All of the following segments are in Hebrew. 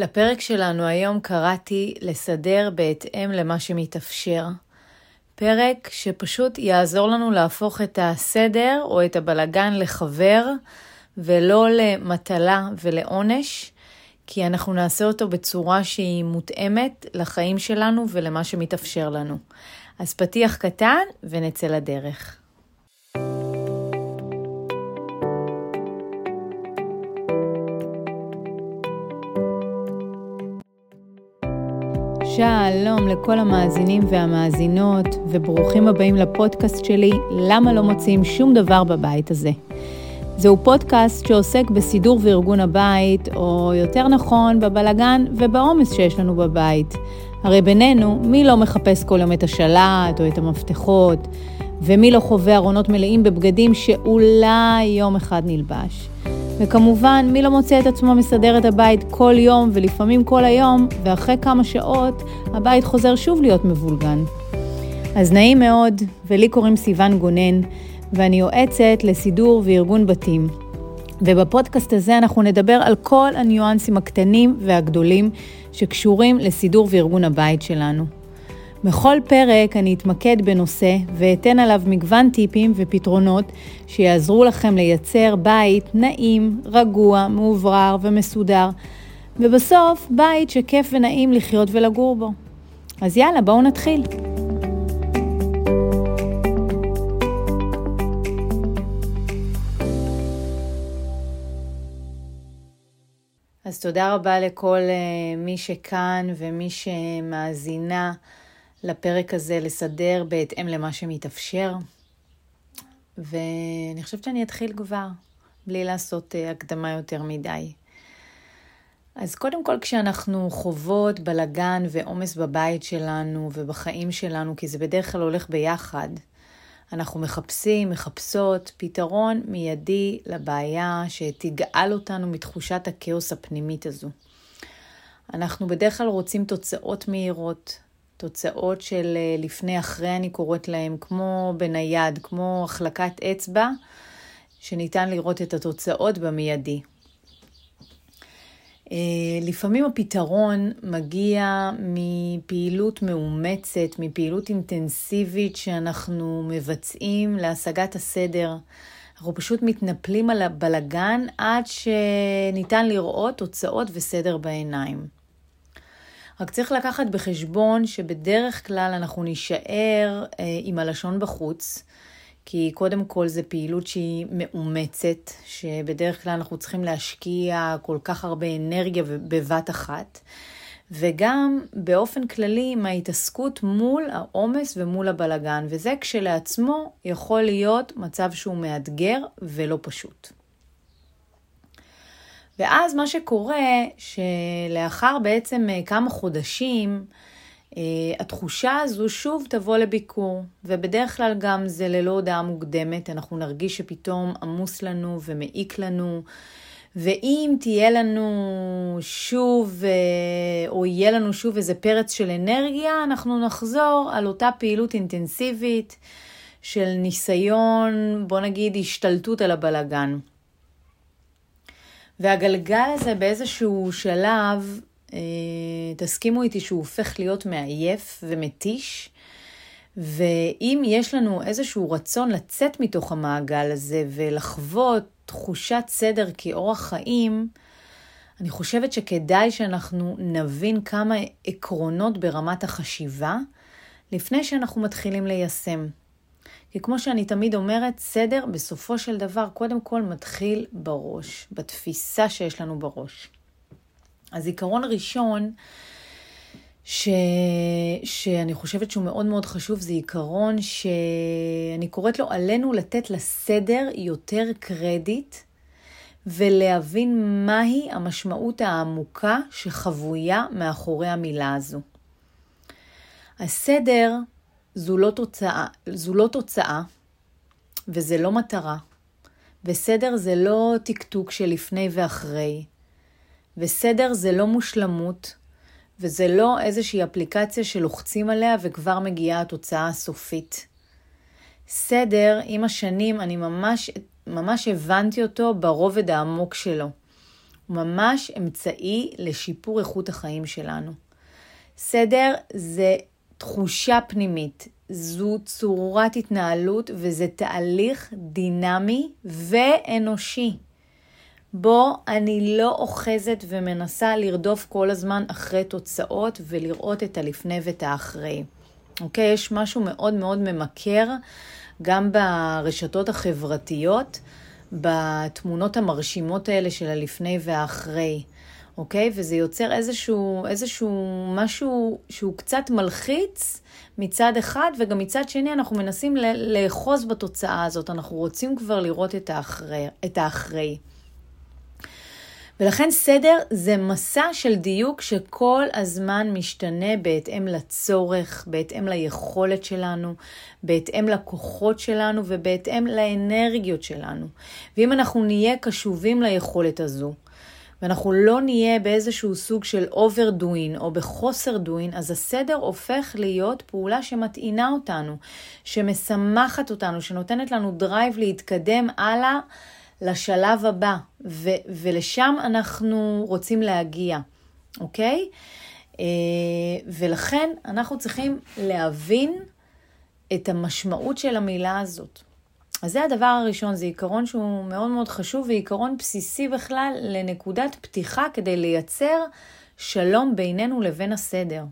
לפרק שלנו היום קראתי לסדר בהתאם למה שמתאפשר. פרק שפשוט יעזור לנו להפוך את הסדר או את הבלגן לחבר ולא למטלה ולעונש, כי אנחנו נעשה אותו בצורה שהיא מותאמת לחיים שלנו ולמה שמתאפשר לנו. אז פתיח קטן ונצא לדרך. שלום לכל המאזינים והמאזינות, וברוכים הבאים לפודקאסט שלי, למה לא מוצאים שום דבר בבית הזה. זהו פודקאסט שעוסק בסידור וארגון הבית, או יותר נכון, בבלגן ובעומס שיש לנו בבית. הרי בינינו, מי לא מחפש כל יום את השלט או את המפתחות, ומי לא חווה ארונות מלאים בבגדים שאולי יום אחד נלבש. וכמובן, מי לא מוצא את עצמו מסדר את הבית כל יום ולפעמים כל היום, ואחרי כמה שעות הבית חוזר שוב להיות מבולגן. אז נעים מאוד, ולי קוראים סיון גונן, ואני יועצת לסידור וארגון בתים. ובפודקאסט הזה אנחנו נדבר על כל הניואנסים הקטנים והגדולים שקשורים לסידור וארגון הבית שלנו. בכל פרק אני אתמקד בנושא ואתן עליו מגוון טיפים ופתרונות שיעזרו לכם לייצר בית נעים, רגוע, מאוברר ומסודר, ובסוף בית שכיף ונעים לחיות ולגור בו. אז יאללה, בואו נתחיל. אז תודה רבה לכל uh, מי שכאן ומי שמאזינה. לפרק הזה לסדר בהתאם למה שמתאפשר. ואני חושבת שאני אתחיל כבר, בלי לעשות uh, הקדמה יותר מדי. אז קודם כל, כשאנחנו חוות בלגן ועומס בבית שלנו ובחיים שלנו, כי זה בדרך כלל הולך ביחד, אנחנו מחפשים, מחפשות פתרון מיידי לבעיה שתגאל אותנו מתחושת הכאוס הפנימית הזו. אנחנו בדרך כלל רוצים תוצאות מהירות, תוצאות של אה, לפני אחרי אני קוראת להם, כמו בנייד, כמו החלקת אצבע, שניתן לראות את התוצאות במיידי. אה, לפעמים הפתרון מגיע מפעילות מאומצת, מפעילות אינטנסיבית שאנחנו מבצעים להשגת הסדר. אנחנו פשוט מתנפלים על הבלגן עד שניתן לראות תוצאות וסדר בעיניים. רק צריך לקחת בחשבון שבדרך כלל אנחנו נישאר אה, עם הלשון בחוץ, כי קודם כל זו פעילות שהיא מאומצת, שבדרך כלל אנחנו צריכים להשקיע כל כך הרבה אנרגיה בבת אחת, וגם באופן כללי עם ההתעסקות מול העומס ומול הבלגן, וזה כשלעצמו יכול להיות מצב שהוא מאתגר ולא פשוט. ואז מה שקורה, שלאחר בעצם אה, כמה חודשים, אה, התחושה הזו שוב תבוא לביקור, ובדרך כלל גם זה ללא הודעה מוקדמת, אנחנו נרגיש שפתאום עמוס לנו ומעיק לנו, ואם תהיה לנו שוב, אה, או יהיה לנו שוב איזה פרץ של אנרגיה, אנחנו נחזור על אותה פעילות אינטנסיבית של ניסיון, בוא נגיד, השתלטות על הבלגן. והגלגל הזה באיזשהו שלב, אה, תסכימו איתי שהוא הופך להיות מעייף ומתיש, ואם יש לנו איזשהו רצון לצאת מתוך המעגל הזה ולחוות תחושת סדר כאורח חיים, אני חושבת שכדאי שאנחנו נבין כמה עקרונות ברמת החשיבה לפני שאנחנו מתחילים ליישם. כי כמו שאני תמיד אומרת, סדר בסופו של דבר קודם כל מתחיל בראש, בתפיסה שיש לנו בראש. אז עיקרון ראשון, ש... שאני חושבת שהוא מאוד מאוד חשוב, זה עיקרון שאני קוראת לו עלינו לתת לסדר יותר קרדיט ולהבין מהי המשמעות העמוקה שחבויה מאחורי המילה הזו. הסדר זו לא תוצאה, זו לא תוצאה וזה לא מטרה. וסדר זה לא טקטוק של לפני ואחרי. וסדר זה לא מושלמות, וזה לא איזושהי אפליקציה שלוחצים עליה וכבר מגיעה התוצאה הסופית. סדר, עם השנים, אני ממש, ממש הבנתי אותו ברובד העמוק שלו. הוא ממש אמצעי לשיפור איכות החיים שלנו. סדר זה תחושה פנימית, זו צורת התנהלות וזה תהליך דינמי ואנושי. בו אני לא אוחזת ומנסה לרדוף כל הזמן אחרי תוצאות ולראות את הלפני ואת האחרי. אוקיי? יש משהו מאוד מאוד ממכר גם ברשתות החברתיות, בתמונות המרשימות האלה של הלפני והאחרי. אוקיי? וזה יוצר איזשהו, איזשהו משהו שהוא קצת מלחיץ מצד אחד, וגם מצד שני אנחנו מנסים לאחוז בתוצאה הזאת. אנחנו רוצים כבר לראות את האחרי. את האחרי. ולכן סדר זה מסע של דיוק שכל הזמן משתנה בהתאם לצורך, בהתאם ליכולת שלנו, בהתאם לכוחות שלנו ובהתאם לאנרגיות שלנו. ואם אנחנו נהיה קשובים ליכולת הזו, ואנחנו לא נהיה באיזשהו סוג של overdoing או בחוסר doing, אז הסדר הופך להיות פעולה שמטעינה אותנו, שמשמחת אותנו, שנותנת לנו drive להתקדם הלאה. לשלב הבא, ו- ולשם אנחנו רוצים להגיע, אוקיי? אה, ולכן אנחנו צריכים להבין את המשמעות של המילה הזאת. אז זה הדבר הראשון, זה עיקרון שהוא מאוד מאוד חשוב ועיקרון בסיסי בכלל לנקודת פתיחה כדי לייצר שלום בינינו לבין הסדר.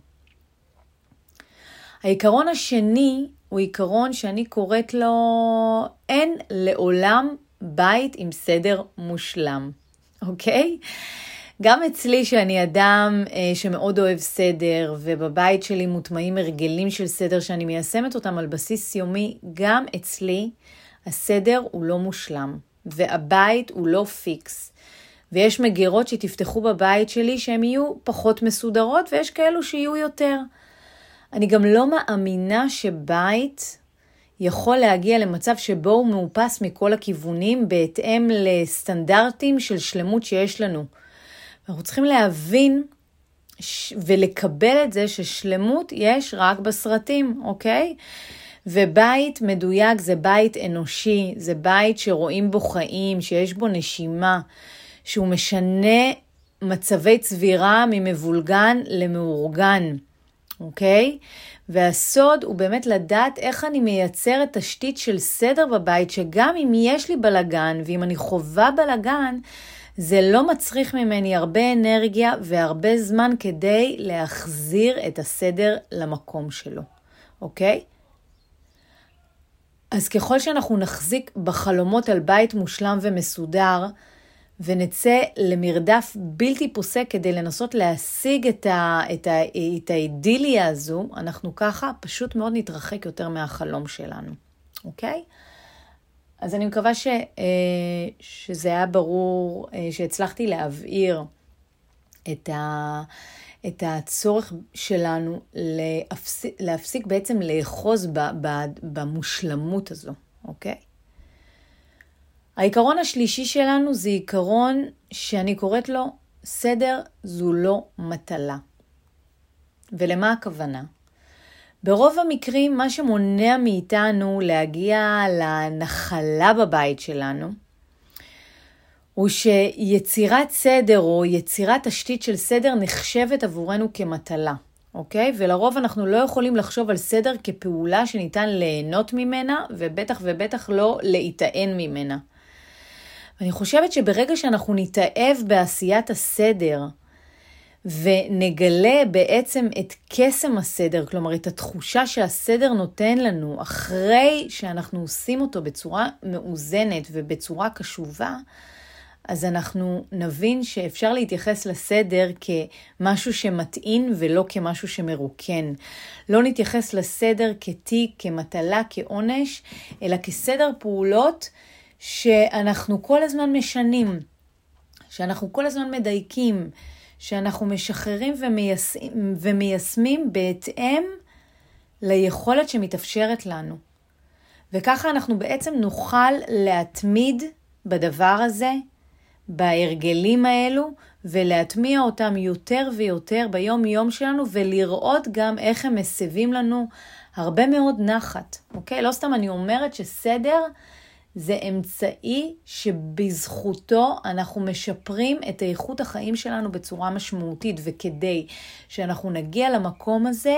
העיקרון השני הוא עיקרון שאני קוראת לו אין לעולם בית עם סדר מושלם, אוקיי? גם אצלי, שאני אדם אה, שמאוד אוהב סדר, ובבית שלי מוטמעים הרגלים של סדר שאני מיישמת אותם על בסיס יומי, גם אצלי הסדר הוא לא מושלם, והבית הוא לא פיקס. ויש מגירות שתפתחו בבית שלי שהן יהיו פחות מסודרות, ויש כאלו שיהיו יותר. אני גם לא מאמינה שבית יכול להגיע למצב שבו הוא מאופס מכל הכיוונים בהתאם לסטנדרטים של שלמות שיש לנו. אנחנו צריכים להבין ולקבל את זה ששלמות יש רק בסרטים, אוקיי? ובית מדויק זה בית אנושי, זה בית שרואים בו חיים, שיש בו נשימה, שהוא משנה מצבי צבירה ממבולגן למאורגן, אוקיי? והסוד הוא באמת לדעת איך אני מייצרת תשתית של סדר בבית, שגם אם יש לי בלגן, ואם אני חווה בלגן, זה לא מצריך ממני הרבה אנרגיה והרבה זמן כדי להחזיר את הסדר למקום שלו, אוקיי? אז ככל שאנחנו נחזיק בחלומות על בית מושלם ומסודר, ונצא למרדף בלתי פוסק כדי לנסות להשיג את, ה, את, ה, את האידיליה הזו, אנחנו ככה פשוט מאוד נתרחק יותר מהחלום שלנו, אוקיי? אז אני מקווה ש, אה, שזה היה ברור, אה, שהצלחתי להבהיר את, ה, את הצורך שלנו להפסיק, להפסיק בעצם לאחוז ב, ב, במושלמות הזו, אוקיי? העיקרון השלישי שלנו זה עיקרון שאני קוראת לו סדר זו לא מטלה. ולמה הכוונה? ברוב המקרים מה שמונע מאיתנו להגיע לנחלה בבית שלנו הוא שיצירת סדר או יצירת תשתית של סדר נחשבת עבורנו כמטלה, אוקיי? ולרוב אנחנו לא יכולים לחשוב על סדר כפעולה שניתן ליהנות ממנה ובטח ובטח לא להיטען ממנה. ואני חושבת שברגע שאנחנו נתאהב בעשיית הסדר, ונגלה בעצם את קסם הסדר, כלומר את התחושה שהסדר נותן לנו אחרי שאנחנו עושים אותו בצורה מאוזנת ובצורה קשובה, אז אנחנו נבין שאפשר להתייחס לסדר כמשהו שמטעין ולא כמשהו שמרוקן. לא נתייחס לסדר כתיק, כמטלה, כעונש, אלא כסדר פעולות שאנחנו כל הזמן משנים, שאנחנו כל הזמן מדייקים, שאנחנו משחררים ומיישמים, ומיישמים בהתאם ליכולת שמתאפשרת לנו. וככה אנחנו בעצם נוכל להתמיד בדבר הזה, בהרגלים האלו, ולהטמיע אותם יותר ויותר ביום-יום שלנו, ולראות גם איך הם מסבים לנו הרבה מאוד נחת, אוקיי? לא סתם אני אומרת שסדר זה אמצעי שבזכותו אנחנו משפרים את איכות החיים שלנו בצורה משמעותית, וכדי שאנחנו נגיע למקום הזה,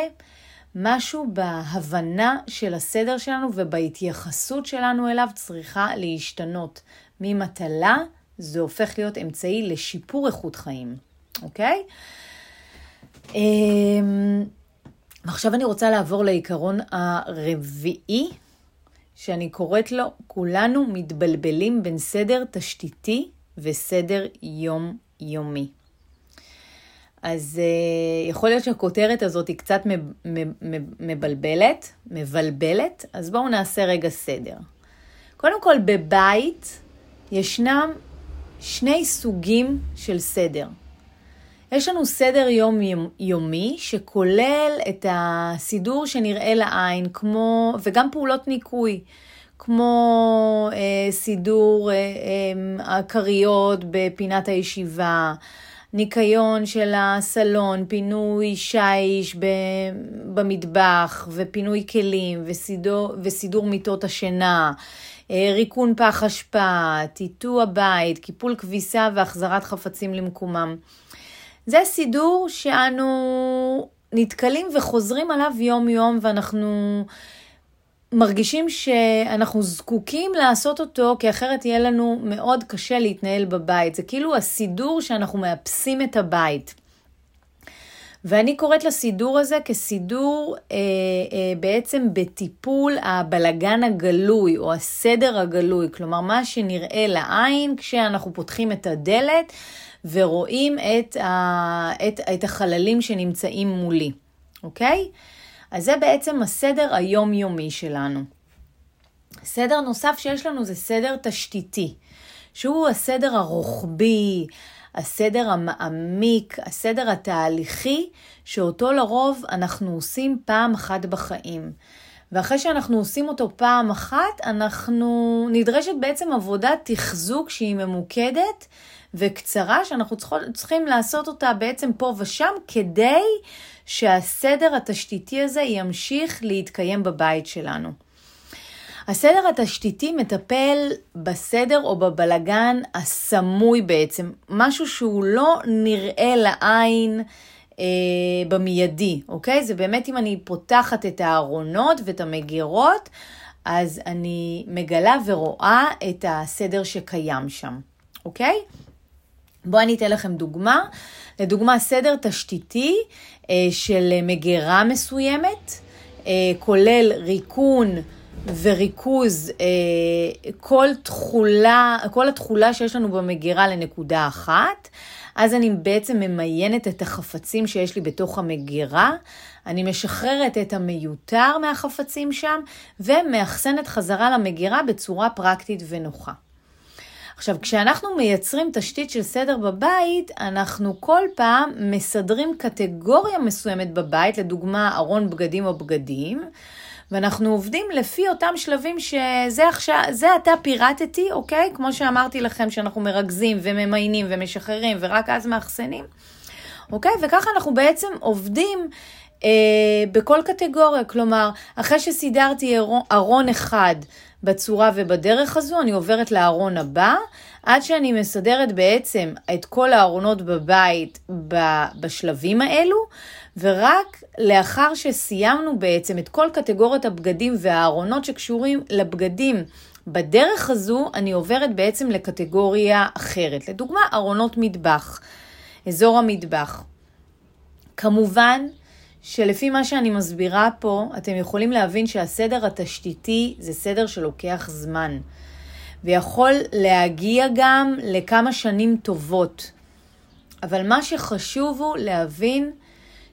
משהו בהבנה של הסדר שלנו ובהתייחסות שלנו אליו צריכה להשתנות. ממטלה זה הופך להיות אמצעי לשיפור איכות חיים, אוקיי? אמ, עכשיו אני רוצה לעבור לעיקרון הרביעי, שאני קוראת לו, כולנו מתבלבלים בין סדר תשתיתי וסדר יומיומי. אז uh, יכול להיות שהכותרת הזאת היא קצת מבלבלת, מבלבלת, אז בואו נעשה רגע סדר. קודם כל, בבית ישנם שני סוגים של סדר. יש לנו סדר יום יומי שכולל את הסידור שנראה לעין, כמו, וגם פעולות ניקוי, כמו אה, סידור הכריות אה, אה, בפינת הישיבה, ניקיון של הסלון, פינוי שיש במטבח ופינוי כלים וסידור, וסידור מיטות השינה, אה, ריקון פח אשפה, טיטוע בית, קיפול כביסה והחזרת חפצים למקומם. זה סידור שאנו נתקלים וחוזרים עליו יום-יום ואנחנו מרגישים שאנחנו זקוקים לעשות אותו, כי אחרת יהיה לנו מאוד קשה להתנהל בבית. זה כאילו הסידור שאנחנו מאפסים את הבית. ואני קוראת לסידור הזה כסידור אה, אה, בעצם בטיפול הבלגן הגלוי או הסדר הגלוי, כלומר מה שנראה לעין כשאנחנו פותחים את הדלת ורואים את, ה, את, את החללים שנמצאים מולי, אוקיי? אז זה בעצם הסדר היומיומי שלנו. סדר נוסף שיש לנו זה סדר תשתיתי, שהוא הסדר הרוחבי, הסדר המעמיק, הסדר התהליכי, שאותו לרוב אנחנו עושים פעם אחת בחיים. ואחרי שאנחנו עושים אותו פעם אחת, אנחנו נדרשת בעצם עבודת תחזוק שהיא ממוקדת וקצרה, שאנחנו צריכים לעשות אותה בעצם פה ושם, כדי שהסדר התשתיתי הזה ימשיך להתקיים בבית שלנו. הסדר התשתיתי מטפל בסדר או בבלגן הסמוי בעצם, משהו שהוא לא נראה לעין אה, במיידי, אוקיי? זה באמת אם אני פותחת את הארונות ואת המגירות, אז אני מגלה ורואה את הסדר שקיים שם, אוקיי? בואו אני אתן לכם דוגמה. לדוגמה, סדר תשתיתי אה, של מגירה מסוימת, אה, כולל ריקון וריכוז אה, כל תכולה, כל התכולה שיש לנו במגירה לנקודה אחת. אז אני בעצם ממיינת את החפצים שיש לי בתוך המגירה, אני משחררת את המיותר מהחפצים שם ומאחסנת חזרה למגירה בצורה פרקטית ונוחה. עכשיו, כשאנחנו מייצרים תשתית של סדר בבית, אנחנו כל פעם מסדרים קטגוריה מסוימת בבית, לדוגמה ארון בגדים או בגדים, ואנחנו עובדים לפי אותם שלבים שזה עכשיו, זה עתה פירטתי, אוקיי? כמו שאמרתי לכם, שאנחנו מרכזים וממיינים ומשחררים ורק אז מאחסנים, אוקיי? וככה אנחנו בעצם עובדים אה, בכל קטגוריה. כלומר, אחרי שסידרתי ארון אחד בצורה ובדרך הזו, אני עוברת לארון הבא, עד שאני מסדרת בעצם את כל הארונות בבית בשלבים האלו, ורק לאחר שסיימנו בעצם את כל קטגוריית הבגדים והארונות שקשורים לבגדים בדרך הזו, אני עוברת בעצם לקטגוריה אחרת. לדוגמה, ארונות מטבח, אזור המטבח. כמובן שלפי מה שאני מסבירה פה, אתם יכולים להבין שהסדר התשתיתי זה סדר שלוקח זמן, ויכול להגיע גם לכמה שנים טובות. אבל מה שחשוב הוא להבין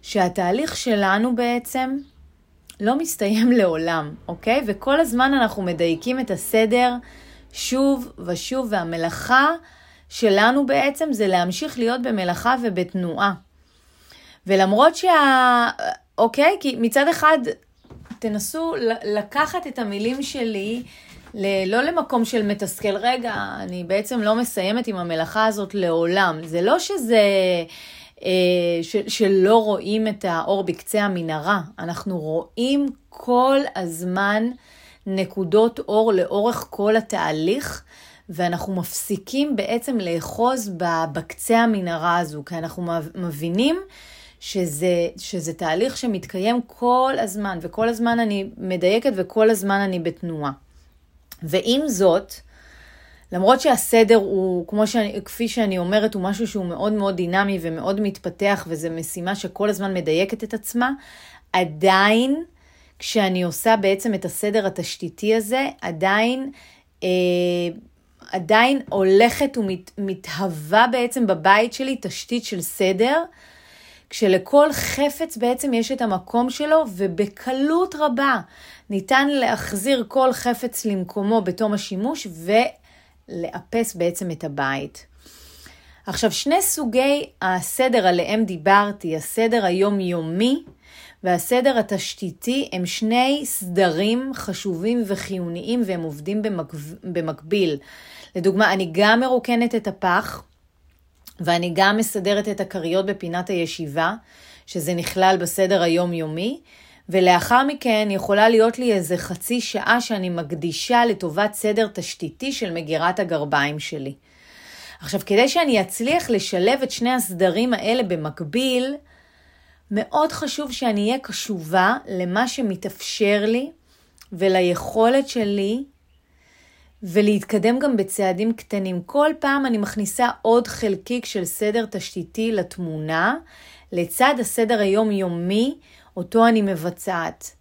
שהתהליך שלנו בעצם לא מסתיים לעולם, אוקיי? וכל הזמן אנחנו מדייקים את הסדר שוב ושוב, והמלאכה שלנו בעצם זה להמשיך להיות במלאכה ובתנועה. ולמרות שה... אוקיי? כי מצד אחד, תנסו לקחת את המילים שלי, לא למקום של מתסכל, רגע, אני בעצם לא מסיימת עם המלאכה הזאת לעולם. זה לא שזה... אה, ש, שלא רואים את האור בקצה המנהרה. אנחנו רואים כל הזמן נקודות אור לאורך כל התהליך, ואנחנו מפסיקים בעצם לאחוז בקצה המנהרה הזו, כי אנחנו מבינים שזה, שזה תהליך שמתקיים כל הזמן, וכל הזמן אני מדייקת וכל הזמן אני בתנועה. ועם זאת, למרות שהסדר הוא, כמו שאני, כפי שאני אומרת, הוא משהו שהוא מאוד מאוד דינמי ומאוד מתפתח, וזו משימה שכל הזמן מדייקת את עצמה, עדיין, כשאני עושה בעצם את הסדר התשתיתי הזה, עדיין, אה, עדיין הולכת ומתהווה בעצם בבית שלי תשתית של סדר, כשלכל חפץ בעצם יש את המקום שלו, ובקלות רבה ניתן להחזיר כל חפץ למקומו בתום השימוש ולאפס בעצם את הבית. עכשיו, שני סוגי הסדר עליהם דיברתי, הסדר היומיומי והסדר התשתיתי, הם שני סדרים חשובים וחיוניים והם עובדים במקביל. לדוגמה, אני גם מרוקנת את הפח, ואני גם מסדרת את הכריות בפינת הישיבה, שזה נכלל בסדר היומיומי, ולאחר מכן יכולה להיות לי איזה חצי שעה שאני מקדישה לטובת סדר תשתיתי של מגירת הגרביים שלי. עכשיו, כדי שאני אצליח לשלב את שני הסדרים האלה במקביל, מאוד חשוב שאני אהיה קשובה למה שמתאפשר לי וליכולת שלי ולהתקדם גם בצעדים קטנים. כל פעם אני מכניסה עוד חלקיק של סדר תשתיתי לתמונה, לצד הסדר היומיומי אותו אני מבצעת.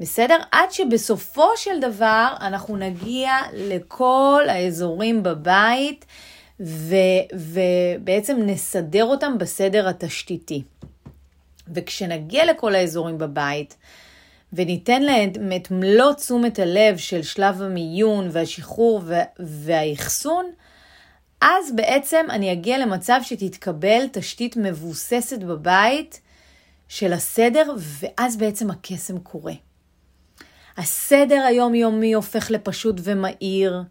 בסדר? עד שבסופו של דבר אנחנו נגיע לכל האזורים בבית ו, ובעצם נסדר אותם בסדר התשתיתי. וכשנגיע לכל האזורים בבית, וניתן להם את מלוא תשומת הלב של שלב המיון והשחרור והאחסון, אז בעצם אני אגיע למצב שתתקבל תשתית מבוססת בבית של הסדר, ואז בעצם הקסם קורה. הסדר היומיומי הופך לפשוט ומהיר,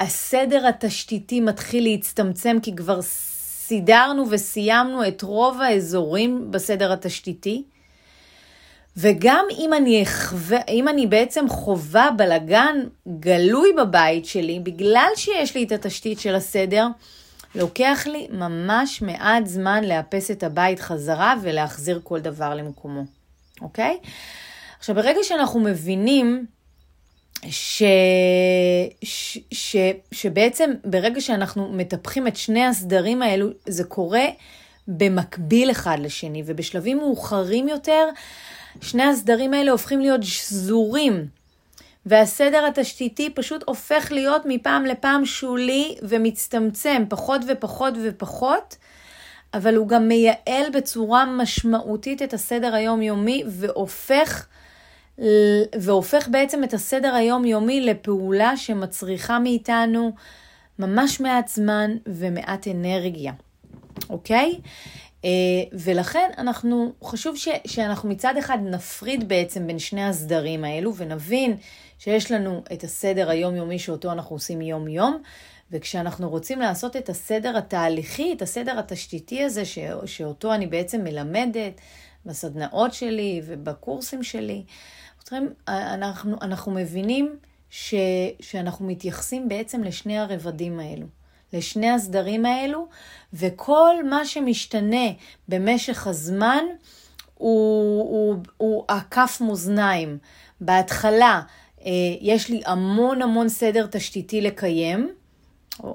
הסדר התשתיתי מתחיל להצטמצם כי כבר סידרנו וסיימנו את רוב האזורים בסדר התשתיתי, וגם אם אני, אחווה, אם אני בעצם חווה בלגן גלוי בבית שלי, בגלל שיש לי את התשתית של הסדר, לוקח לי ממש מעט זמן לאפס את הבית חזרה ולהחזיר כל דבר למקומו, אוקיי? עכשיו, ברגע שאנחנו מבינים ש... ש... ש... שבעצם ברגע שאנחנו מטפחים את שני הסדרים האלו, זה קורה במקביל אחד לשני, ובשלבים מאוחרים יותר, שני הסדרים האלה הופכים להיות שזורים, והסדר התשתיתי פשוט הופך להיות מפעם לפעם שולי ומצטמצם פחות ופחות ופחות, אבל הוא גם מייעל בצורה משמעותית את הסדר היומיומי והופך, והופך בעצם את הסדר היומיומי לפעולה שמצריכה מאיתנו ממש מעט זמן ומעט אנרגיה, אוקיי? אה, ולכן אנחנו, חשוב ש, שאנחנו מצד אחד נפריד בעצם בין שני הסדרים האלו ונבין שיש לנו את הסדר היומיומי שאותו אנחנו עושים יום-יום, וכשאנחנו רוצים לעשות את הסדר התהליכי, את הסדר התשתיתי הזה, ש, שאותו אני בעצם מלמדת בסדנאות שלי ובקורסים שלי, אנחנו, אנחנו מבינים ש, שאנחנו מתייחסים בעצם לשני הרבדים האלו. לשני הסדרים האלו, וכל מה שמשתנה במשך הזמן הוא, הוא, הוא הכף מאזניים. בהתחלה אה, יש לי המון המון סדר תשתיתי לקיים,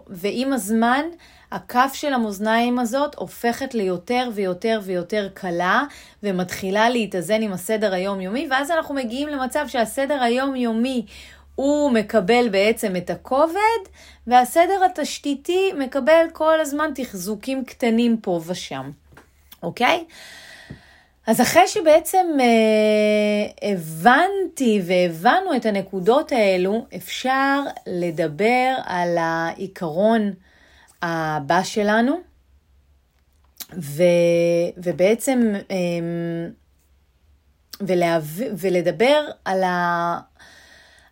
ועם הזמן הכף של המאזניים הזאת הופכת ליותר ויותר ויותר קלה ומתחילה להתאזן עם הסדר היומיומי, ואז אנחנו מגיעים למצב שהסדר היומיומי הוא מקבל בעצם את הכובד, והסדר התשתיתי מקבל כל הזמן תחזוקים קטנים פה ושם, אוקיי? אז אחרי שבעצם אה, הבנתי והבנו את הנקודות האלו, אפשר לדבר על העיקרון הבא שלנו, ו, ובעצם אה, ולהב, ולדבר על, ה,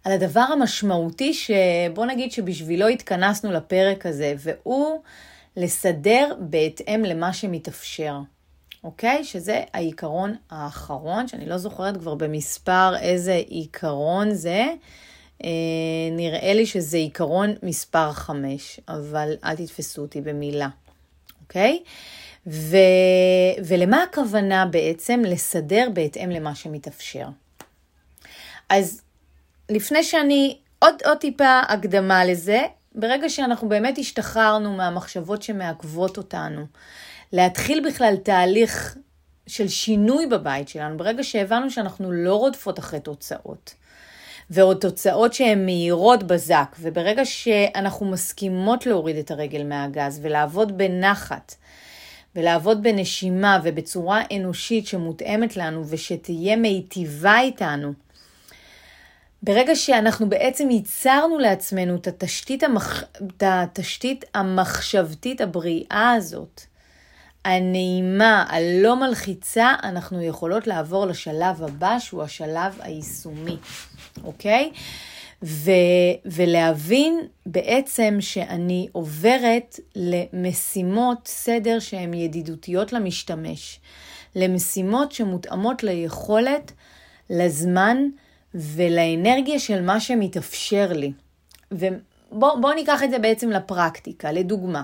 על הדבר המשמעותי שבוא נגיד שבשבילו התכנסנו לפרק הזה, והוא לסדר בהתאם למה שמתאפשר. אוקיי? שזה העיקרון האחרון, שאני לא זוכרת כבר במספר איזה עיקרון זה. אה, נראה לי שזה עיקרון מספר 5, אבל אל תתפסו אותי במילה, אוקיי? ו... ולמה הכוונה בעצם לסדר בהתאם למה שמתאפשר? אז לפני שאני, עוד, עוד טיפה הקדמה לזה, ברגע שאנחנו באמת השתחררנו מהמחשבות שמעכבות אותנו, להתחיל בכלל תהליך של שינוי בבית שלנו, ברגע שהבנו שאנחנו לא רודפות אחרי תוצאות, ועוד תוצאות שהן מהירות בזק, וברגע שאנחנו מסכימות להוריד את הרגל מהגז ולעבוד בנחת, ולעבוד בנשימה ובצורה אנושית שמותאמת לנו ושתהיה מיטיבה איתנו, ברגע שאנחנו בעצם ייצרנו לעצמנו את התשתית, המח... את התשתית המחשבתית הבריאה הזאת, הנעימה, הלא מלחיצה, אנחנו יכולות לעבור לשלב הבא, שהוא השלב היישומי, אוקיי? ו, ולהבין בעצם שאני עוברת למשימות סדר שהן ידידותיות למשתמש, למשימות שמותאמות ליכולת, לזמן ולאנרגיה של מה שמתאפשר לי. ובואו ניקח את זה בעצם לפרקטיקה, לדוגמה.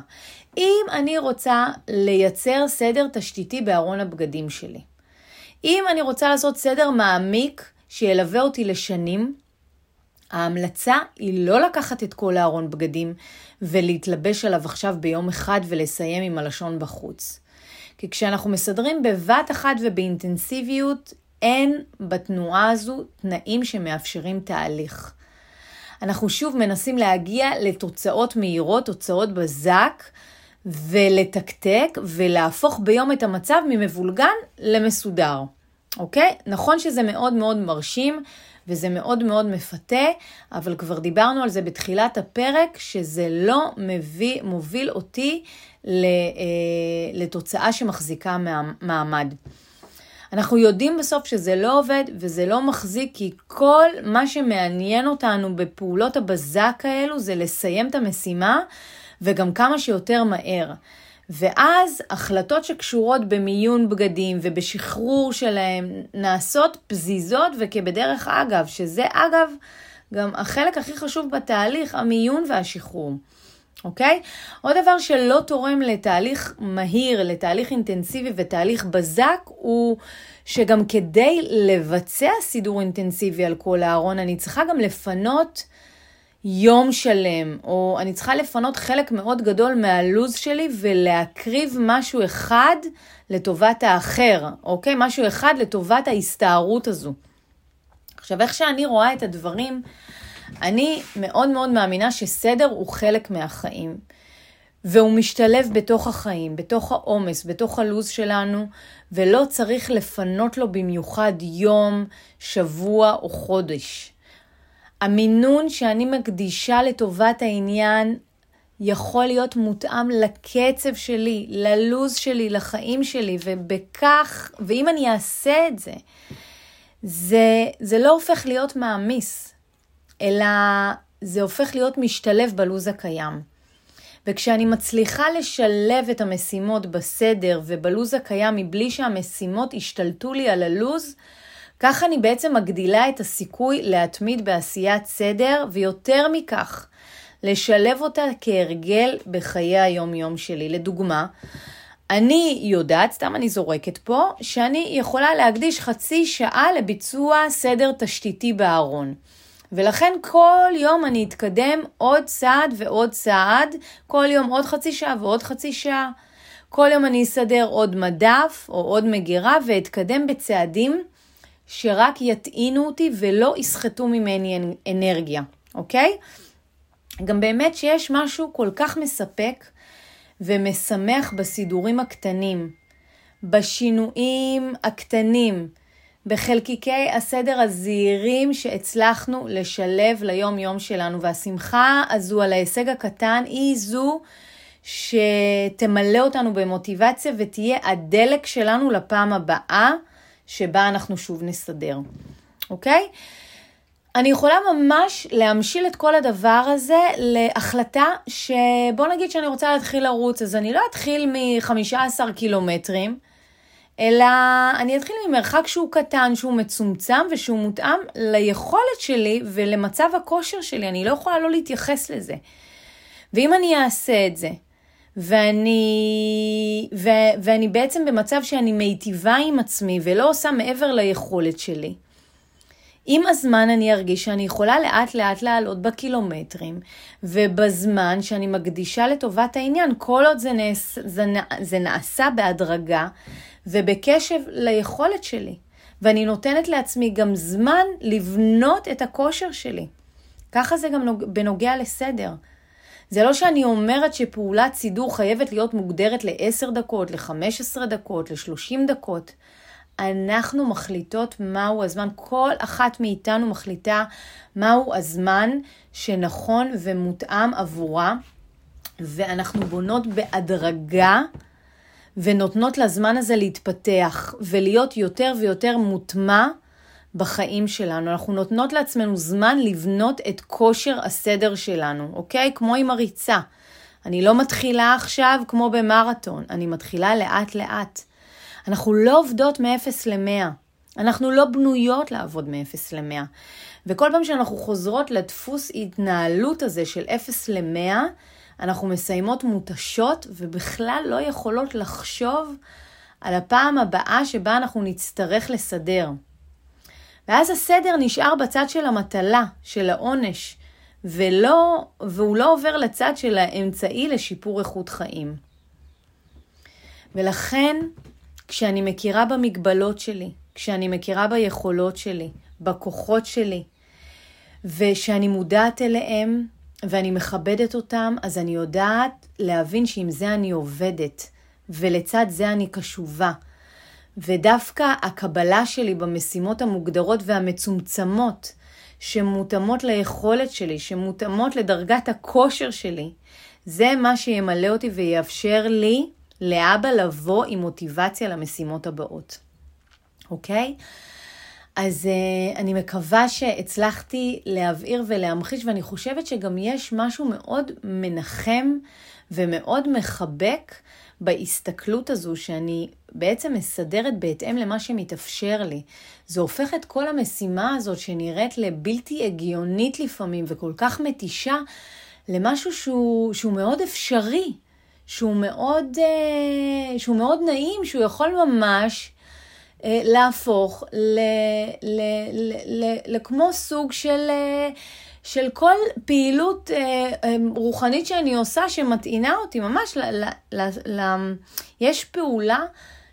אם אני רוצה לייצר סדר תשתיתי בארון הבגדים שלי, אם אני רוצה לעשות סדר מעמיק שילווה אותי לשנים, ההמלצה היא לא לקחת את כל הארון בגדים ולהתלבש עליו עכשיו ביום אחד ולסיים עם הלשון בחוץ. כי כשאנחנו מסדרים בבת אחת ובאינטנסיביות, אין בתנועה הזו תנאים שמאפשרים תהליך. אנחנו שוב מנסים להגיע לתוצאות מהירות, תוצאות בזק, ולתקתק ולהפוך ביום את המצב ממבולגן למסודר. אוקיי? נכון שזה מאוד מאוד מרשים וזה מאוד מאוד מפתה, אבל כבר דיברנו על זה בתחילת הפרק, שזה לא מביא, מוביל אותי אה, לתוצאה שמחזיקה מעמד. אנחנו יודעים בסוף שזה לא עובד וזה לא מחזיק, כי כל מה שמעניין אותנו בפעולות הבזק האלו זה לסיים את המשימה וגם כמה שיותר מהר. ואז החלטות שקשורות במיון בגדים ובשחרור שלהם נעשות פזיזות וכבדרך אגב, שזה אגב גם החלק הכי חשוב בתהליך, המיון והשחרור. אוקיי? עוד דבר שלא תורם לתהליך מהיר, לתהליך אינטנסיבי ותהליך בזק, הוא שגם כדי לבצע סידור אינטנסיבי על כל הארון, אני צריכה גם לפנות יום שלם, או אני צריכה לפנות חלק מאוד גדול מהלו"ז שלי ולהקריב משהו אחד לטובת האחר, אוקיי? משהו אחד לטובת ההסתערות הזו. עכשיו, איך שאני רואה את הדברים, אני מאוד מאוד מאמינה שסדר הוא חלק מהחיים. והוא משתלב בתוך החיים, בתוך העומס, בתוך הלו"ז שלנו, ולא צריך לפנות לו במיוחד יום, שבוע או חודש. המינון שאני מקדישה לטובת העניין יכול להיות מותאם לקצב שלי, ללוז שלי, לחיים שלי, ובכך, ואם אני אעשה את זה, זה, זה לא הופך להיות מעמיס, אלא זה הופך להיות משתלב בלוז הקיים. וכשאני מצליחה לשלב את המשימות בסדר ובלוז הקיים מבלי שהמשימות ישתלטו לי על הלוז, כך אני בעצם מגדילה את הסיכוי להתמיד בעשיית סדר, ויותר מכך, לשלב אותה כהרגל בחיי היום-יום שלי. לדוגמה, אני יודעת, סתם אני זורקת פה, שאני יכולה להקדיש חצי שעה לביצוע סדר תשתיתי בארון. ולכן כל יום אני אתקדם עוד צעד ועוד צעד, כל יום עוד חצי שעה ועוד חצי שעה. כל יום אני אסדר עוד מדף או עוד מגירה ואתקדם בצעדים שרק יטעינו אותי ולא יסחטו ממני אנרגיה, אוקיי? גם באמת שיש משהו כל כך מספק ומשמח בסידורים הקטנים, בשינויים הקטנים, בחלקיקי הסדר הזהירים שהצלחנו לשלב ליום יום שלנו, והשמחה הזו על ההישג הקטן היא זו שתמלא אותנו במוטיבציה ותהיה הדלק שלנו לפעם הבאה שבה אנחנו שוב נסדר, אוקיי? אני יכולה ממש להמשיל את כל הדבר הזה להחלטה שבוא נגיד שאני רוצה להתחיל לרוץ, אז אני לא אתחיל מ-15 קילומטרים, אלא אני אתחיל ממרחק שהוא קטן, שהוא מצומצם ושהוא מותאם ליכולת שלי ולמצב הכושר שלי. אני לא יכולה לא להתייחס לזה. ואם אני אעשה את זה, ואני, ו, ואני בעצם במצב שאני מיטיבה עם עצמי ולא עושה מעבר ליכולת שלי, עם הזמן אני ארגיש שאני יכולה לאט לאט לעלות בקילומטרים, ובזמן שאני מקדישה לטובת העניין, כל עוד זה, נעש, זה, זה נעשה בהדרגה ובקשב ליכולת שלי. ואני נותנת לעצמי גם זמן לבנות את הכושר שלי. ככה זה גם בנוגע לסדר. זה לא שאני אומרת שפעולת סידור חייבת להיות מוגדרת ל-10 דקות, ל-15 דקות, ל-30 דקות. אנחנו מחליטות מהו הזמן, כל אחת מאיתנו מחליטה מהו הזמן שנכון ומותאם עבורה, ואנחנו בונות בהדרגה ונותנות לזמן הזה להתפתח ולהיות יותר ויותר מוטמע בחיים שלנו. אנחנו נותנות לעצמנו זמן לבנות את כושר הסדר שלנו, אוקיי? כמו עם הריצה. אני לא מתחילה עכשיו כמו במרתון, אני מתחילה לאט לאט. אנחנו לא עובדות מ-0 ל-100. אנחנו לא בנויות לעבוד מ-0 ל-100. וכל פעם שאנחנו חוזרות לדפוס התנהלות הזה של 0 ל-100, אנחנו מסיימות מותשות ובכלל לא יכולות לחשוב על הפעם הבאה שבה אנחנו נצטרך לסדר. ואז הסדר נשאר בצד של המטלה, של העונש, ולא, והוא לא עובר לצד של האמצעי לשיפור איכות חיים. ולכן, כשאני מכירה במגבלות שלי, כשאני מכירה ביכולות שלי, בכוחות שלי, ושאני מודעת אליהם ואני מכבדת אותם, אז אני יודעת להבין שעם זה אני עובדת, ולצד זה אני קשובה. ודווקא הקבלה שלי במשימות המוגדרות והמצומצמות, שמותאמות ליכולת שלי, שמותאמות לדרגת הכושר שלי, זה מה שימלא אותי ויאפשר לי לאבא לבוא עם מוטיבציה למשימות הבאות. אוקיי? אז uh, אני מקווה שהצלחתי להבהיר ולהמחיש, ואני חושבת שגם יש משהו מאוד מנחם ומאוד מחבק בהסתכלות הזו שאני בעצם מסדרת בהתאם למה שמתאפשר לי. זה הופך את כל המשימה הזאת שנראית לבלתי הגיונית לפעמים וכל כך מתישה, למשהו שהוא, שהוא מאוד אפשרי, שהוא מאוד, uh, שהוא מאוד נעים, שהוא יכול ממש להפוך ל, ל, ל, ל, לכמו סוג של... Uh, של כל פעילות אה, אה, רוחנית שאני עושה שמטעינה אותי, ממש, ל, ל, ל, יש פעולה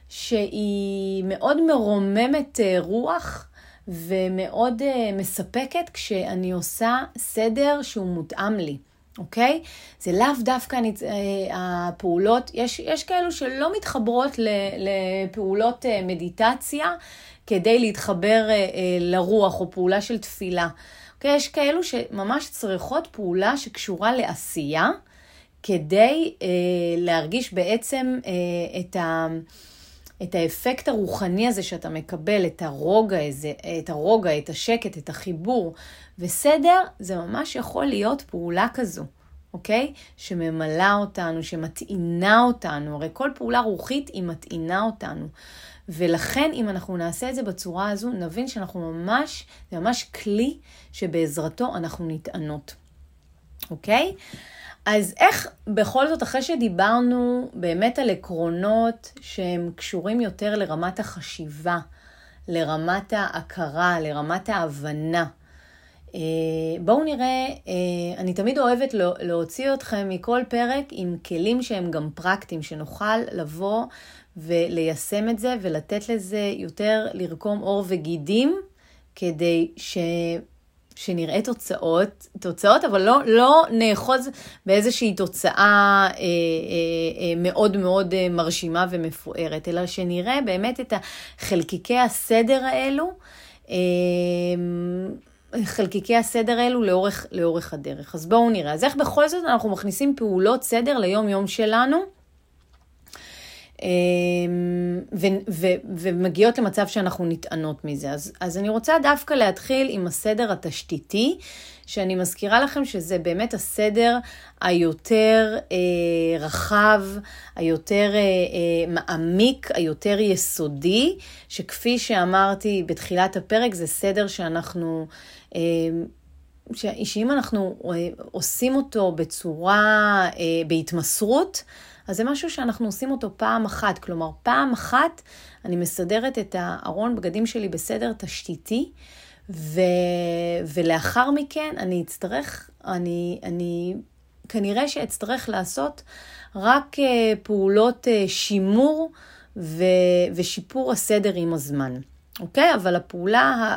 שהיא מאוד מרוממת אה, רוח ומאוד אה, מספקת כשאני עושה סדר שהוא מותאם לי. אוקיי? זה לאו דווקא אני, אה, הפעולות, יש, יש כאלו שלא מתחברות לפעולות אה, מדיטציה כדי להתחבר אה, לרוח או פעולה של תפילה. אוקיי? יש כאלו שממש צריכות פעולה שקשורה לעשייה, כדי להרגיש בעצם את, ה, את האפקט הרוחני הזה שאתה מקבל, את הרוגע, הזה, את הרוגע, את השקט, את החיבור. וסדר, זה ממש יכול להיות פעולה כזו. אוקיי? שממלאה אותנו, שמטעינה אותנו. הרי כל פעולה רוחית היא מטעינה אותנו. ולכן אם אנחנו נעשה את זה בצורה הזו, נבין שאנחנו ממש, זה ממש כלי שבעזרתו אנחנו נטענות, אוקיי? אז איך בכל זאת, אחרי שדיברנו באמת על עקרונות שהם קשורים יותר לרמת החשיבה, לרמת ההכרה, לרמת ההבנה, בואו נראה, אה, אני תמיד אוהבת להוציא אתכם מכל פרק עם כלים שהם גם פרקטיים, שנוכל לבוא וליישם את זה ולתת לזה יותר לרקום עור וגידים כדי ש... שנראה תוצאות, תוצאות, אבל לא, לא נאחוז באיזושהי תוצאה אה, אה, אה, מאוד מאוד אה, מרשימה ומפוארת, אלא שנראה באמת את חלקיקי הסדר האלו, אה, חלקיקי הסדר האלו לאורך, לאורך הדרך. אז בואו נראה. אז איך בכל זאת אנחנו מכניסים פעולות סדר ליום-יום שלנו? אמ, ו- ו- ומגיעות למצב שאנחנו נטענות מזה. אז, אז אני רוצה דווקא להתחיל עם הסדר התשתיתי, שאני מזכירה לכם שזה באמת הסדר היותר אה, רחב, היותר אה, אה, מעמיק, היותר יסודי, שכפי שאמרתי בתחילת הפרק, זה סדר שאנחנו... אה, שאם אנחנו אה, עושים אותו בצורה, אה, בהתמסרות, אז זה משהו שאנחנו עושים אותו פעם אחת. כלומר, פעם אחת אני מסדרת את הארון בגדים שלי בסדר תשתיתי, ו... ולאחר מכן אני אצטרך, אני, אני כנראה שאצטרך לעשות רק אה, פעולות שימור ו... ושיפור הסדר עם הזמן. אוקיי? אבל הפעולה,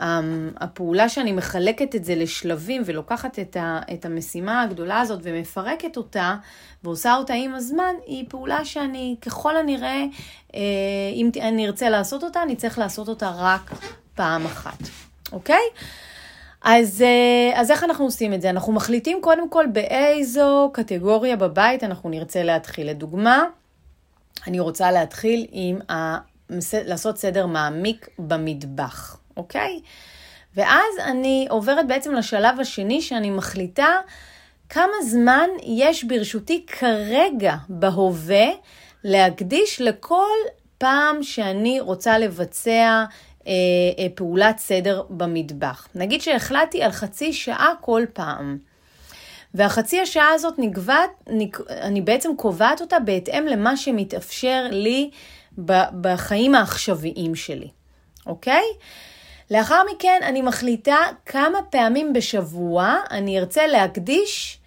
הפעולה שאני מחלקת את זה לשלבים ולוקחת את, ה, את המשימה הגדולה הזאת ומפרקת אותה ועושה אותה עם הזמן, היא פעולה שאני ככל הנראה, אה, אם אני ארצה לעשות אותה, אני צריך לעשות אותה רק פעם אחת, אוקיי? אז, אה, אז איך אנחנו עושים את זה? אנחנו מחליטים קודם כל באיזו קטגוריה בבית אנחנו נרצה להתחיל. לדוגמה, אני רוצה להתחיל עם ה... לעשות סדר מעמיק במטבח, אוקיי? ואז אני עוברת בעצם לשלב השני שאני מחליטה כמה זמן יש ברשותי כרגע בהווה להקדיש לכל פעם שאני רוצה לבצע אה, אה, פעולת סדר במטבח. נגיד שהחלטתי על חצי שעה כל פעם. והחצי השעה הזאת נקבעת, נק, אני בעצם קובעת אותה בהתאם למה שמתאפשר לי בחיים העכשוויים שלי, אוקיי? לאחר מכן אני מחליטה כמה פעמים בשבוע אני ארצה להקדיש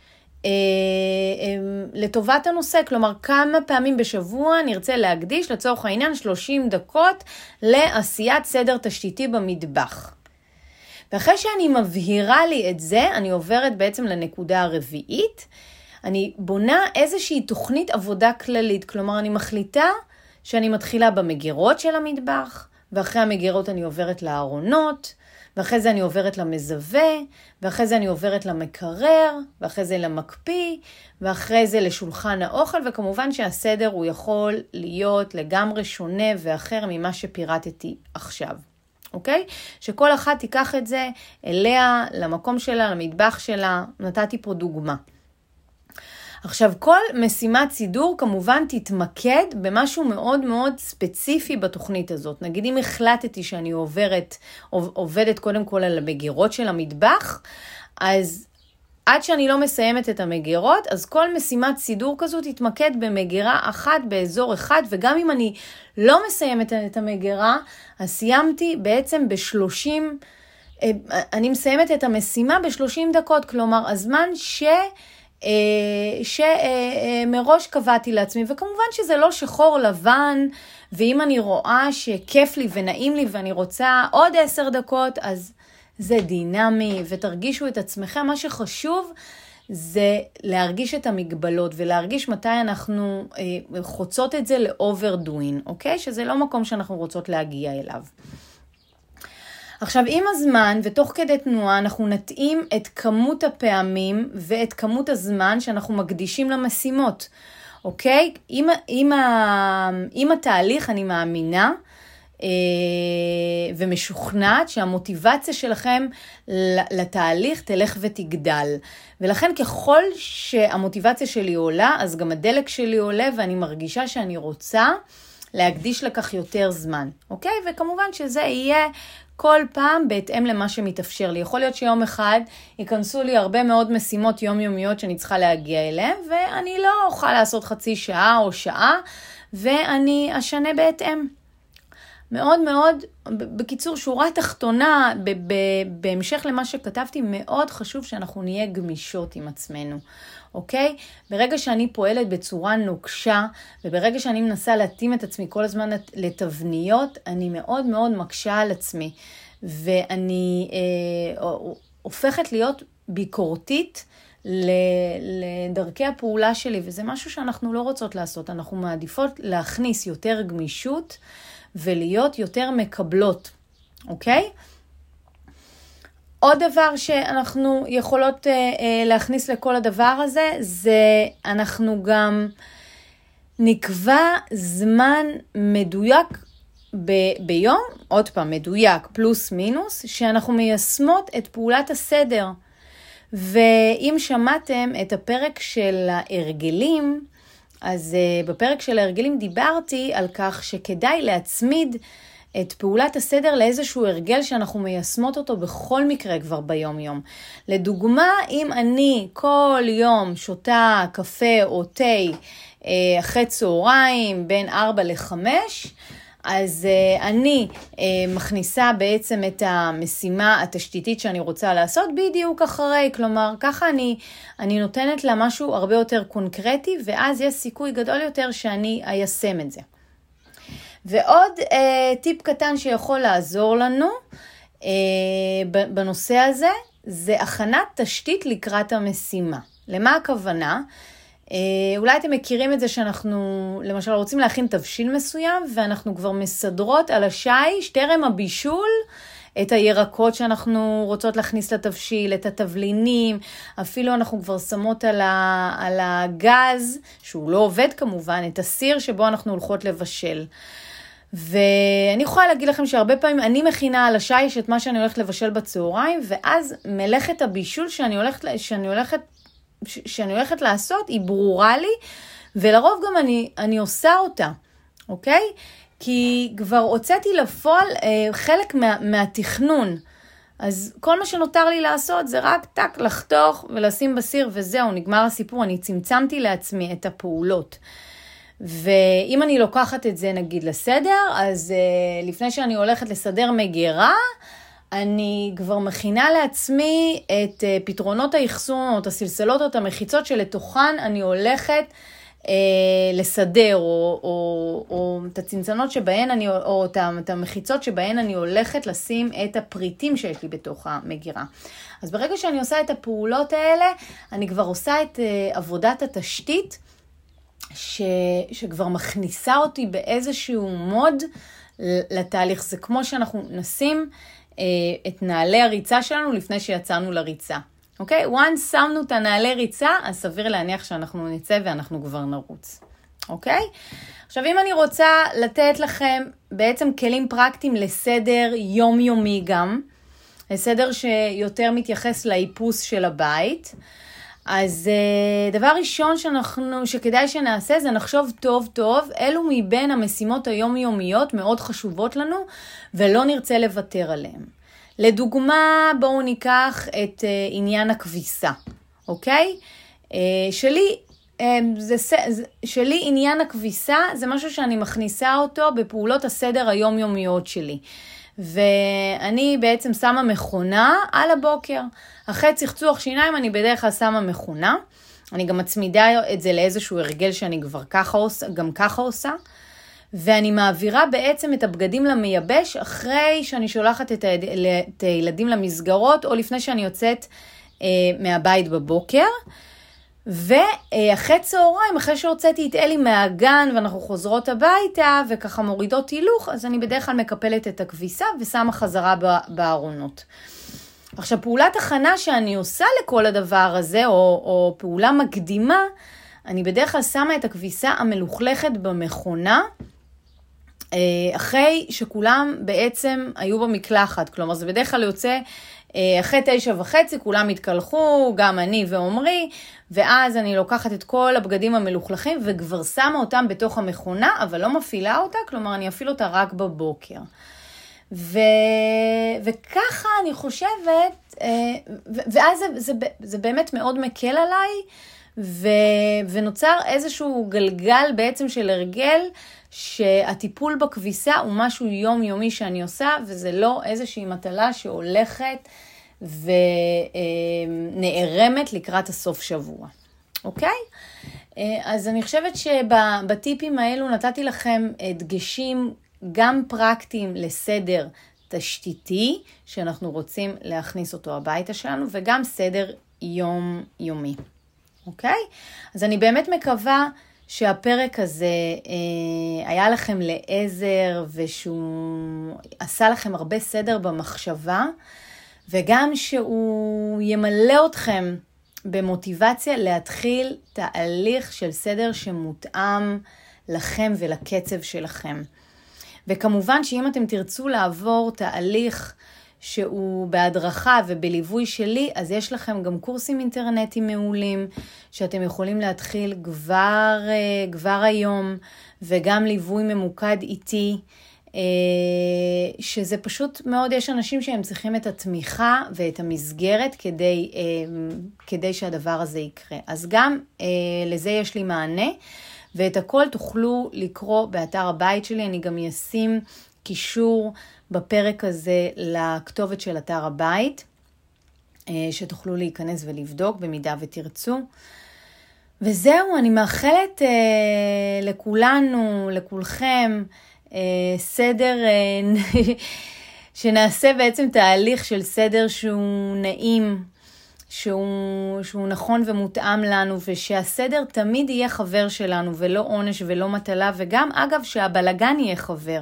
אה, אה, לטובת הנושא, כלומר כמה פעמים בשבוע אני ארצה להקדיש לצורך העניין 30 דקות לעשיית סדר תשתיתי במטבח. ואחרי שאני מבהירה לי את זה, אני עוברת בעצם לנקודה הרביעית. אני בונה איזושהי תוכנית עבודה כללית, כלומר אני מחליטה שאני מתחילה במגירות של המטבח, ואחרי המגירות אני עוברת לארונות, ואחרי זה אני עוברת למזווה, ואחרי זה אני עוברת למקרר, ואחרי זה למקפיא, ואחרי זה לשולחן האוכל, וכמובן שהסדר הוא יכול להיות לגמרי שונה ואחר ממה שפירטתי עכשיו. אוקיי? שכל אחת תיקח את זה אליה, למקום שלה, למטבח שלה. נתתי פה דוגמה. עכשיו, כל משימת סידור כמובן תתמקד במשהו מאוד מאוד ספציפי בתוכנית הזאת. נגיד אם החלטתי שאני עוברת, עובדת קודם כל על המגירות של המטבח, אז עד שאני לא מסיימת את המגירות, אז כל משימת סידור כזו תתמקד במגירה אחת באזור אחד, וגם אם אני לא מסיימת את המגירה, אז סיימתי בעצם ב-30, אה, אני מסיימת את המשימה ב-30 דקות, כלומר הזמן ש... אה, שמראש קבעתי לעצמי, וכמובן שזה לא שחור לבן, ואם אני רואה שכיף לי ונעים לי ואני רוצה עוד עשר דקות, אז זה דינמי, ותרגישו את עצמכם. מה שחשוב זה להרגיש את המגבלות ולהרגיש מתי אנחנו אה, חוצות את זה לאוברדואין, אוקיי? שזה לא מקום שאנחנו רוצות להגיע אליו. עכשיו, עם הזמן ותוך כדי תנועה אנחנו נתאים את כמות הפעמים ואת כמות הזמן שאנחנו מקדישים למשימות, אוקיי? עם, עם, ה, עם התהליך אני מאמינה אה, ומשוכנעת שהמוטיבציה שלכם לתהליך תלך ותגדל. ולכן ככל שהמוטיבציה שלי עולה, אז גם הדלק שלי עולה ואני מרגישה שאני רוצה להקדיש לכך יותר זמן, אוקיי? וכמובן שזה יהיה כל פעם בהתאם למה שמתאפשר לי. יכול להיות שיום אחד ייכנסו לי הרבה מאוד משימות יומיומיות שאני צריכה להגיע אליהן, ואני לא אוכל לעשות חצי שעה או שעה, ואני אשנה בהתאם. מאוד מאוד, בקיצור, שורה תחתונה, בהמשך למה שכתבתי, מאוד חשוב שאנחנו נהיה גמישות עם עצמנו. אוקיי? ברגע שאני פועלת בצורה נוקשה, וברגע שאני מנסה להתאים את עצמי כל הזמן לתבניות, אני מאוד מאוד מקשה על עצמי, ואני אה, הופכת להיות ביקורתית. לדרכי הפעולה שלי, וזה משהו שאנחנו לא רוצות לעשות. אנחנו מעדיפות להכניס יותר גמישות ולהיות יותר מקבלות, אוקיי? עוד דבר שאנחנו יכולות אה, אה, להכניס לכל הדבר הזה, זה אנחנו גם נקבע זמן מדויק ב- ביום, עוד פעם, מדויק, פלוס מינוס, שאנחנו מיישמות את פעולת הסדר. ואם שמעתם את הפרק של ההרגלים, אז uh, בפרק של ההרגלים דיברתי על כך שכדאי להצמיד את פעולת הסדר לאיזשהו הרגל שאנחנו מיישמות אותו בכל מקרה כבר ביום-יום. לדוגמה, אם אני כל יום שותה קפה או תה uh, אחרי צהריים בין 4 ל-5, אז uh, אני uh, מכניסה בעצם את המשימה התשתיתית שאני רוצה לעשות בדיוק אחרי, כלומר ככה אני, אני נותנת לה משהו הרבה יותר קונקרטי ואז יש סיכוי גדול יותר שאני איישם את זה. ועוד uh, טיפ קטן שיכול לעזור לנו uh, בנושא הזה, זה הכנת תשתית לקראת המשימה. למה הכוונה? אה, אולי אתם מכירים את זה שאנחנו, למשל, רוצים להכין תבשיל מסוים, ואנחנו כבר מסדרות על השיש, טרם הבישול, את הירקות שאנחנו רוצות להכניס לתבשיל, את התבלינים, אפילו אנחנו כבר שמות על, ה, על הגז, שהוא לא עובד כמובן, את הסיר שבו אנחנו הולכות לבשל. ואני יכולה להגיד לכם שהרבה פעמים אני מכינה על השיש את מה שאני הולכת לבשל בצהריים, ואז מלאכת הבישול שאני הולכת, שאני הולכת שאני הולכת לעשות היא ברורה לי, ולרוב גם אני, אני עושה אותה, אוקיי? כי כבר הוצאתי לפועל אה, חלק מה, מהתכנון. אז כל מה שנותר לי לעשות זה רק טק, לחתוך ולשים בסיר וזהו, נגמר הסיפור. אני צמצמתי לעצמי את הפעולות. ואם אני לוקחת את זה נגיד לסדר, אז uh, לפני שאני הולכת לסדר מגירה, אני כבר מכינה לעצמי את אה, פתרונות האחסון, או את הסלסלות או את המחיצות שלתוכן אני הולכת אה, לסדר, או, או, או את הצנצנות שבהן אני, או את, את המחיצות שבהן אני הולכת לשים את הפריטים שיש לי בתוך המגירה. אז ברגע שאני עושה את הפעולות האלה, אני כבר עושה את אה, עבודת התשתית, ש, שכבר מכניסה אותי באיזשהו מוד לתהליך. זה כמו שאנחנו נשים אה, את נעלי הריצה שלנו לפני שיצאנו לריצה. אוקיי? once שמנו את הנעלי ריצה, אז סביר להניח שאנחנו נצא ואנחנו כבר נרוץ. אוקיי? עכשיו, אם אני רוצה לתת לכם בעצם כלים פרקטיים לסדר יומיומי גם, לסדר שיותר מתייחס לאיפוס של הבית, אז uh, דבר ראשון שאנחנו, שכדאי שנעשה זה נחשוב טוב טוב, אלו מבין המשימות היומיומיות מאוד חשובות לנו ולא נרצה לוותר עליהן. לדוגמה, בואו ניקח את uh, עניין הכביסה, אוקיי? Uh, שלי, זה, שלי עניין הכביסה זה משהו שאני מכניסה אותו בפעולות הסדר היומיומיות שלי. ואני בעצם שמה מכונה על הבוקר. אחרי צחצוח שיניים אני בדרך כלל שמה מכונה. אני גם מצמידה את זה לאיזשהו הרגל שאני כבר ככה עושה, גם ככה עושה. ואני מעבירה בעצם את הבגדים למייבש אחרי שאני שולחת את, הילד, את הילדים למסגרות או לפני שאני יוצאת אה, מהבית בבוקר. ואחרי צהריים, אחרי שהוצאתי את אלי מהגן ואנחנו חוזרות הביתה וככה מורידות הילוך, אז אני בדרך כלל מקפלת את הכביסה ושמה חזרה בארונות. עכשיו, פעולת הכנה שאני עושה לכל הדבר הזה, או, או פעולה מקדימה, אני בדרך כלל שמה את הכביסה המלוכלכת במכונה, אה, אחרי שכולם בעצם היו במקלחת. כלומר, זה בדרך כלל יוצא אחרי תשע וחצי, כולם התקלחו, גם אני ועומרי, ואז אני לוקחת את כל הבגדים המלוכלכים וכבר שמה אותם בתוך המכונה, אבל לא מפעילה אותה, כלומר, אני אפעיל אותה רק בבוקר. ו... וככה אני חושבת, אה, ואז זה, זה, זה באמת מאוד מקל עליי, ו... ונוצר איזשהו גלגל בעצם של הרגל, שהטיפול בכביסה הוא משהו יומיומי שאני עושה, וזה לא איזושהי מטלה שהולכת ונערמת לקראת הסוף שבוע, אוקיי? אז אני חושבת שבטיפים האלו נתתי לכם דגשים גם פרקטיים לסדר תשתיתי, שאנחנו רוצים להכניס אותו הביתה שלנו, וגם סדר יום-יומי, אוקיי? אז אני באמת מקווה שהפרק הזה אה, היה לכם לעזר ושהוא עשה לכם הרבה סדר במחשבה, וגם שהוא ימלא אתכם במוטיבציה להתחיל תהליך של סדר שמותאם לכם ולקצב שלכם. וכמובן שאם אתם תרצו לעבור תהליך שהוא בהדרכה ובליווי שלי, אז יש לכם גם קורסים אינטרנטיים מעולים, שאתם יכולים להתחיל כבר, אה, כבר היום, וגם ליווי ממוקד איתי. אה, שזה פשוט מאוד, יש אנשים שהם צריכים את התמיכה ואת המסגרת כדי, אה, כדי שהדבר הזה יקרה. אז גם לזה יש לי מענה, ואת הכל תוכלו לקרוא באתר הבית שלי, אני גם אשים קישור בפרק הזה לכתובת של אתר הבית, אה, שתוכלו להיכנס ולבדוק במידה ותרצו. וזהו, אני מאחלת אה, לכולנו, לכולכם, אה, סדר, שנעשה בעצם תהליך של סדר שהוא נעים, שהוא, שהוא נכון ומותאם לנו, ושהסדר תמיד יהיה חבר שלנו, ולא עונש ולא מטלה, וגם, אגב, שהבלגן יהיה חבר.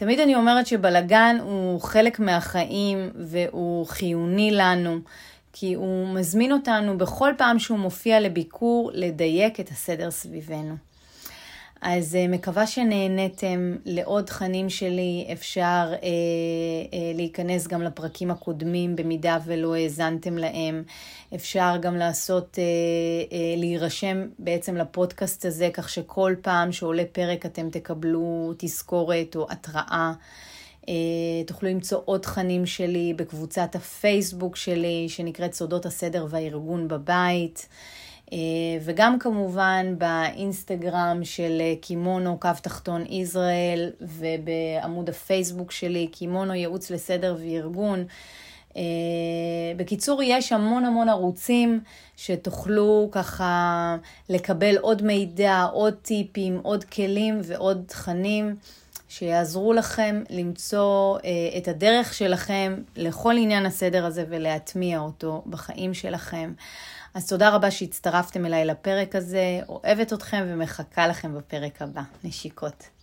תמיד אני אומרת שבלגן הוא חלק מהחיים והוא חיוני לנו, כי הוא מזמין אותנו בכל פעם שהוא מופיע לביקור לדייק את הסדר סביבנו. אז uh, מקווה שנהניתם לעוד תכנים שלי, אפשר uh, uh, להיכנס גם לפרקים הקודמים במידה ולא האזנתם להם. אפשר גם לעשות, uh, uh, להירשם בעצם לפודקאסט הזה, כך שכל פעם שעולה פרק אתם תקבלו תזכורת או התראה. Uh, תוכלו למצוא עוד תכנים שלי בקבוצת הפייסבוק שלי, שנקראת סודות הסדר והארגון בבית. אה, וגם כמובן באינסטגרם של אה, קימונו קו תחתון ישראל ובעמוד הפייסבוק שלי קימונו ייעוץ לסדר וארגון. אה, בקיצור, יש המון המון ערוצים שתוכלו ככה לקבל עוד מידע, עוד טיפים, עוד כלים ועוד תכנים שיעזרו לכם למצוא את הדרך שלכם לכל עניין הסדר הזה ולהטמיע אותו בחיים שלכם. אז תודה רבה שהצטרפתם אליי לפרק הזה, אוהבת אתכם ומחכה לכם בפרק הבא. נשיקות.